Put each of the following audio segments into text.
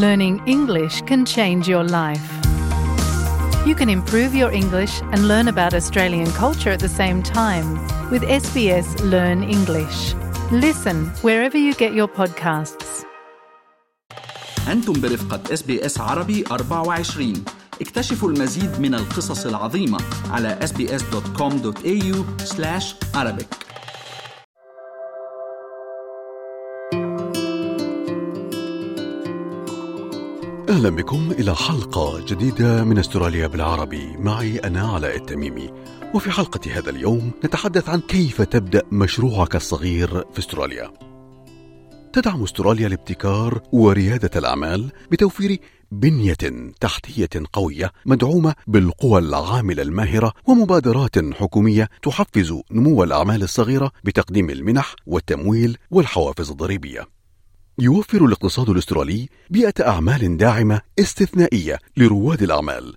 Learning English can change your life. You can improve your English and learn about Australian culture at the same time with SBS Learn English. Listen wherever you get your podcasts. أنتم برفقة اس بي اس عربي 24 اكتشفوا المزيد من القصص العظيمة على sbs.com.au أهلا بكم إلى حلقة جديدة من أستراليا بالعربي. معي أنا علاء التميمي. وفي حلقة هذا اليوم نتحدث عن كيف تبدأ مشروعك الصغير في أستراليا. تدعم أستراليا الابتكار وريادة الأعمال بتوفير بنية تحتية قوية مدعومة بالقوى العاملة الماهرة ومبادرات حكومية تحفز نمو الأعمال الصغيرة بتقديم المنح والتمويل والحوافز الضريبية. يوفر الاقتصاد الاسترالي بيئة أعمال داعمة استثنائية لرواد الأعمال.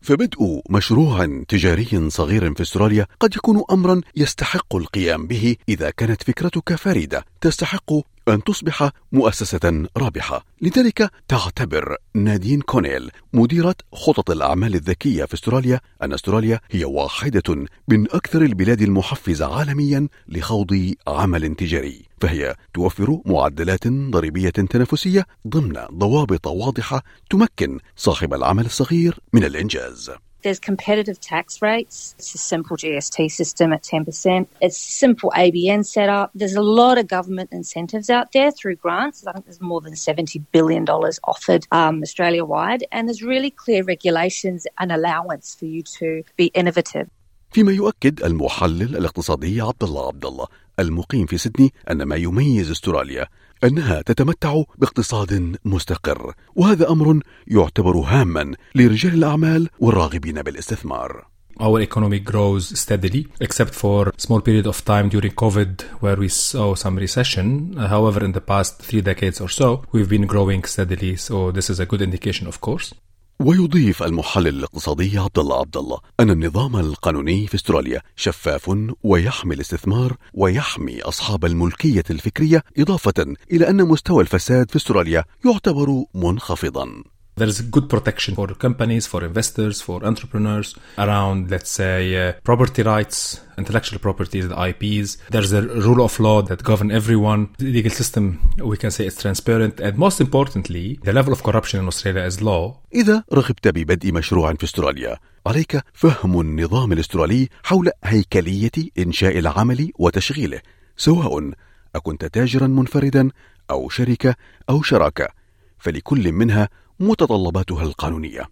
فبدء مشروع تجاري صغير في أستراليا قد يكون امرا يستحق القيام به إذا كانت فكرتك فريده تستحق أن تصبح مؤسسة رابحة. لذلك تعتبر نادين كونيل مديرة خطط الأعمال الذكية في استراليا أن استراليا هي واحدة من أكثر البلاد المحفزة عالميا لخوض عمل تجاري. فهي توفر معدلات ضريبية تنافسية ضمن ضوابط واضحة تمكن صاحب العمل الصغير من الإنجاز. There's competitive tax rates. It's a simple GST system at 10%. It's simple ABN setup. There's a lot of government incentives out there through grants. I think there's more than $70 billion offered um, Australia wide. And there's really clear regulations and allowance for you to be innovative. فيما يؤكد المحلل الاقتصادي عبد الله عبد الله المقيم في سيدني ان ما يميز استراليا انها تتمتع باقتصاد مستقر وهذا أمر يعتبر هاما لرجال الاعمال والراغبين بالاستثمار our economy grows steadily, except for small period of time during COVID where we saw some recession. However, in the past three decades or so, we've been growing steadily. So this is a good indication, of course. ويضيف المحلل الاقتصادي عبد الله عبد الله أن النظام القانوني في استراليا شفاف ويحمي الاستثمار ويحمي أصحاب الملكية الفكرية إضافة إلى أن مستوى الفساد في استراليا يعتبر منخفضا. There's good protection for companies, for investors, for entrepreneurs around, let's say, uh, property rights, intellectual properties, the IPs. There's a rule of law that govern everyone. The legal system, we can say, is transparent. And most importantly, the level of corruption in Australia is low. إذا رغبت ببدء مشروع في استراليا عليك فهم النظام الاسترالي حول هيكلية إنشاء العمل وتشغيله سواء أكنت تاجرا منفردا أو شركة أو شراكة فلكل منها متطلباتها القانونية.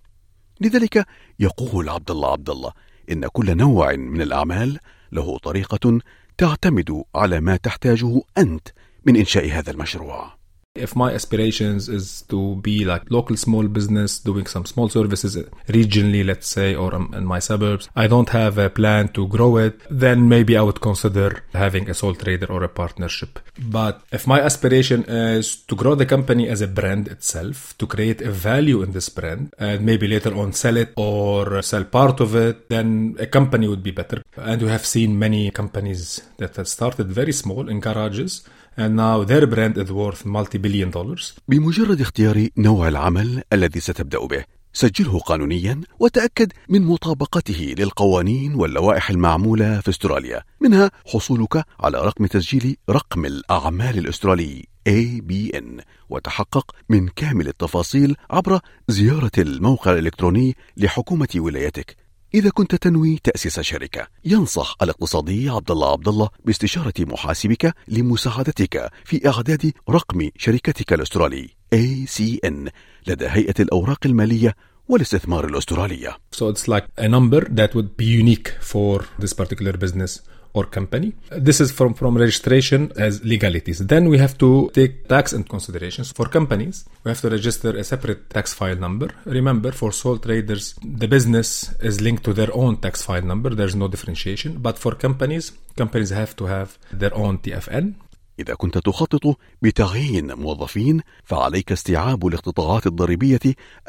لذلك يقول عبد الله عبد الله إن كل نوع من الأعمال له طريقة تعتمد على ما تحتاجه أنت من إنشاء هذا المشروع. If my aspirations is to be like local small business doing some small services regionally, let's say, or um, in my suburbs, I don't have a plan to grow it, then maybe I would consider having a sole trader or a partnership. But if my aspiration is to grow the company as a brand itself, to create a value in this brand, and maybe later on sell it or sell part of it, then a company would be better. And we have seen many companies that have started very small in garages and now their brand is worth multi-billion dollars. بمجرد اختيار نوع العمل الذي ستبدأ به سجله قانونيا وتأكد من مطابقته للقوانين واللوائح المعمولة في استراليا منها حصولك على رقم تسجيل رقم الأعمال الأسترالي ABN وتحقق من كامل التفاصيل عبر زيارة الموقع الإلكتروني لحكومة ولايتك إذا كنت تنوي تأسيس شركة ينصح الاقتصادي عبد الله عبد الله باستشارة محاسبك لمساعدتك في إعداد رقم شركتك الأسترالي ACN لدى هيئة الأوراق المالية والاستثمار الأسترالية. So it's like a number that would be unique for this particular business or company. This is from, from registration as legalities. Then we have to take tax and considerations. For companies, we have to register a separate tax file number. Remember, for sole traders, the business is linked to their own tax file number. There's no differentiation. But for companies, companies have to have their own TFN. إذا كنت تخطط بتعيين موظفين فعليك استيعاب الاقتطاعات الضريبية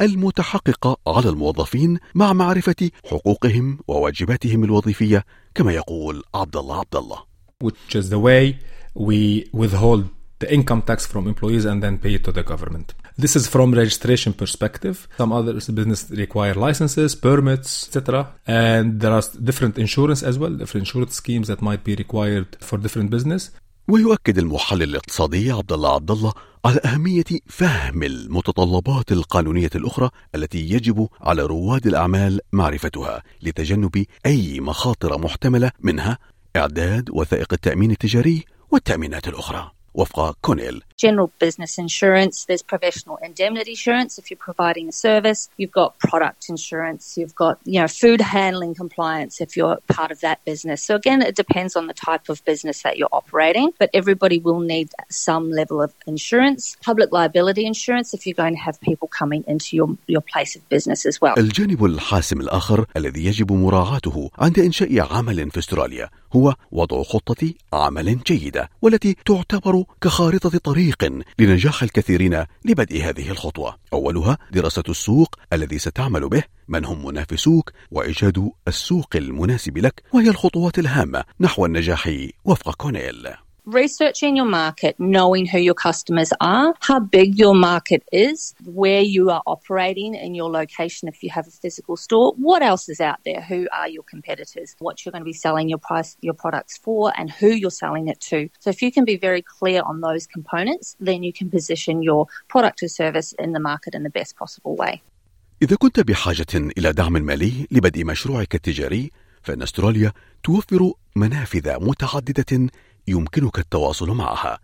المتحققة على الموظفين مع معرفة حقوقهم وواجباتهم الوظيفية كما يقول عبد الله عبد الله. Which is the way we withhold the income tax from employees and then pay it to the government. This is from registration perspective. Some other business require licenses, permits, etc. And there are different insurance as well, different insurance schemes that might be required for different business. ويؤكد المحلل الاقتصادي عبد الله عبد الله على أهمية فهم المتطلبات القانونية الأخرى التي يجب على رواد الأعمال معرفتها لتجنب أي مخاطر محتملة منها إعداد وثائق التأمين التجاري والتأمينات الأخرى. وفق كونيل General business insurance, there's professional indemnity insurance if you're providing a service, you've got product insurance, you've got, you know, food handling compliance if you're part of that business. So again, it depends on the type of business that you're operating, but everybody will need some level of insurance. Public liability insurance if you're going to have people coming into your, your place of business as well. الجانب الحاسم الآخر الذي يجب مراعاته عند إنشاء عمل في استراليا هو وضع خطة عمل جيدة والتي تعتبر كخارطة طريق لنجاح الكثيرين لبدء هذه الخطوة. أولها دراسة السوق الذي ستعمل به، من هم منافسوك، وإيجاد السوق المناسب لك، وهي الخطوات الهامة نحو النجاح وفق كونيل. researching your market, knowing who your customers are, how big your market is, where you are operating in your location if you have a physical store, what else is out there, who are your competitors, what you're going to be selling your price your products for and who you're selling it to. So if you can be very clear on those components, then you can position your product or service in the market in the best possible way. إذا كنت بحاجة إلى دعم مالي لبدء مشروعك التجاري، فإن أستراليا توفر منافذ متعددة يمكنك التواصل معها.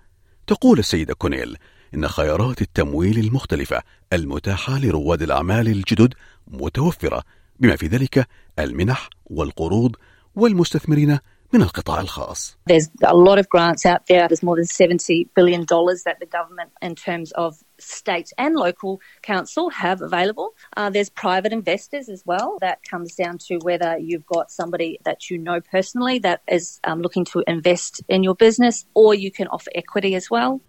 تقول السيدة كونيل إن خيارات التمويل المختلفة المتاحة لرواد الأعمال الجدد متوفرة بما في ذلك المنح والقروض والمستثمرين من القطاع الخاص. There's a lot of grants out there. There's more than $70 billion that the government, in terms of state and local council, have available. Uh, there's private investors as well. That comes down to whether you've got somebody that you know personally that is um, looking to invest in your business, or you can offer equity as well.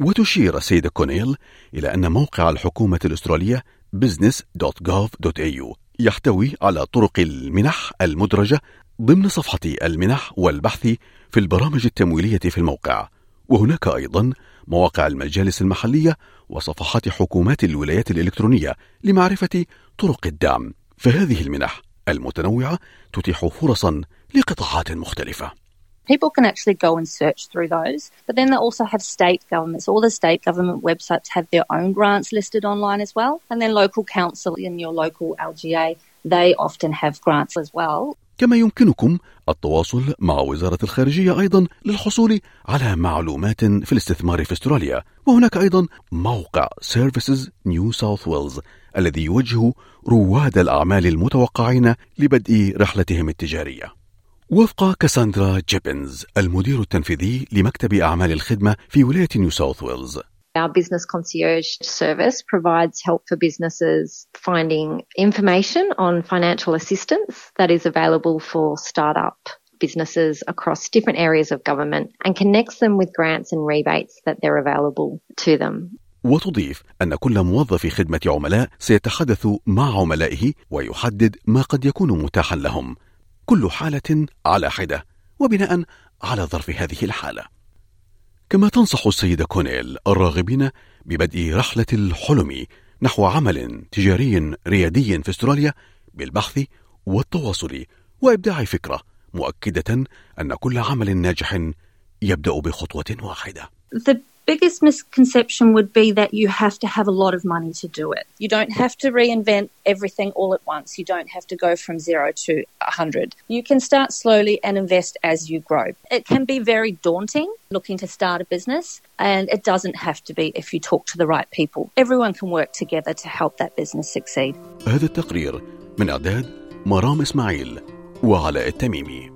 وتشير السيدة كونيل إلى أن موقع الحكومة الأسترالية business.gov.au يحتوي على طرق المنح المدرجة ضمن صفحة المنح والبحث في البرامج التمويلية في الموقع وهناك أيضا مواقع المجالس المحلية وصفحات حكومات الولايات الإلكترونية لمعرفة طرق الدعم فهذه المنح المتنوعة تتيح فرصا لقطاعات مختلفة People can actually go and search through those, but then they also have state governments. All the state government websites have their own grants listed online as well, and then local council in your local LGA, they often have grants as well. كما يمكنكم التواصل مع وزارة الخارجية أيضا للحصول على معلومات في الاستثمار في أستراليا. وهناك أيضا موقع Services New South Wales الذي يوجه رواد الأعمال المتوقعين لبدء رحلتهم التجارية. وفق كاساندرا جيبنز المدير التنفيذي لمكتب أعمال الخدمة في ولاية نيو ساوث ويلز. Our business concierge service provides help for businesses finding information on financial assistance that is available for startup businesses across different areas of government and connects them with grants and rebates that they're available to them. وتضيف أن كل موظف خدمة عملاء سيتحدث مع عملائه ويحدد ما قد يكون متاحا لهم كل حالة على حدة وبناء على ظرف هذه الحالة كما تنصح السيدة كونيل الراغبين ببدء رحلة الحلم نحو عمل تجاري ريادي في استراليا بالبحث والتواصل وإبداع فكرة مؤكدة أن كل عمل ناجح يبدأ بخطوة واحدة. The biggest misconception would be that you have to have a lot of money to do it. You don't have to reinvent everything all at once. You don't have to go from zero to a 100. You can start slowly and invest as you grow. It can be very daunting looking to start a business, and it doesn't have to be if you talk to the right people. Everyone can work together to help that business succeed. هذا التقرير من إعداد مرام إسماعيل وعلاء التميمي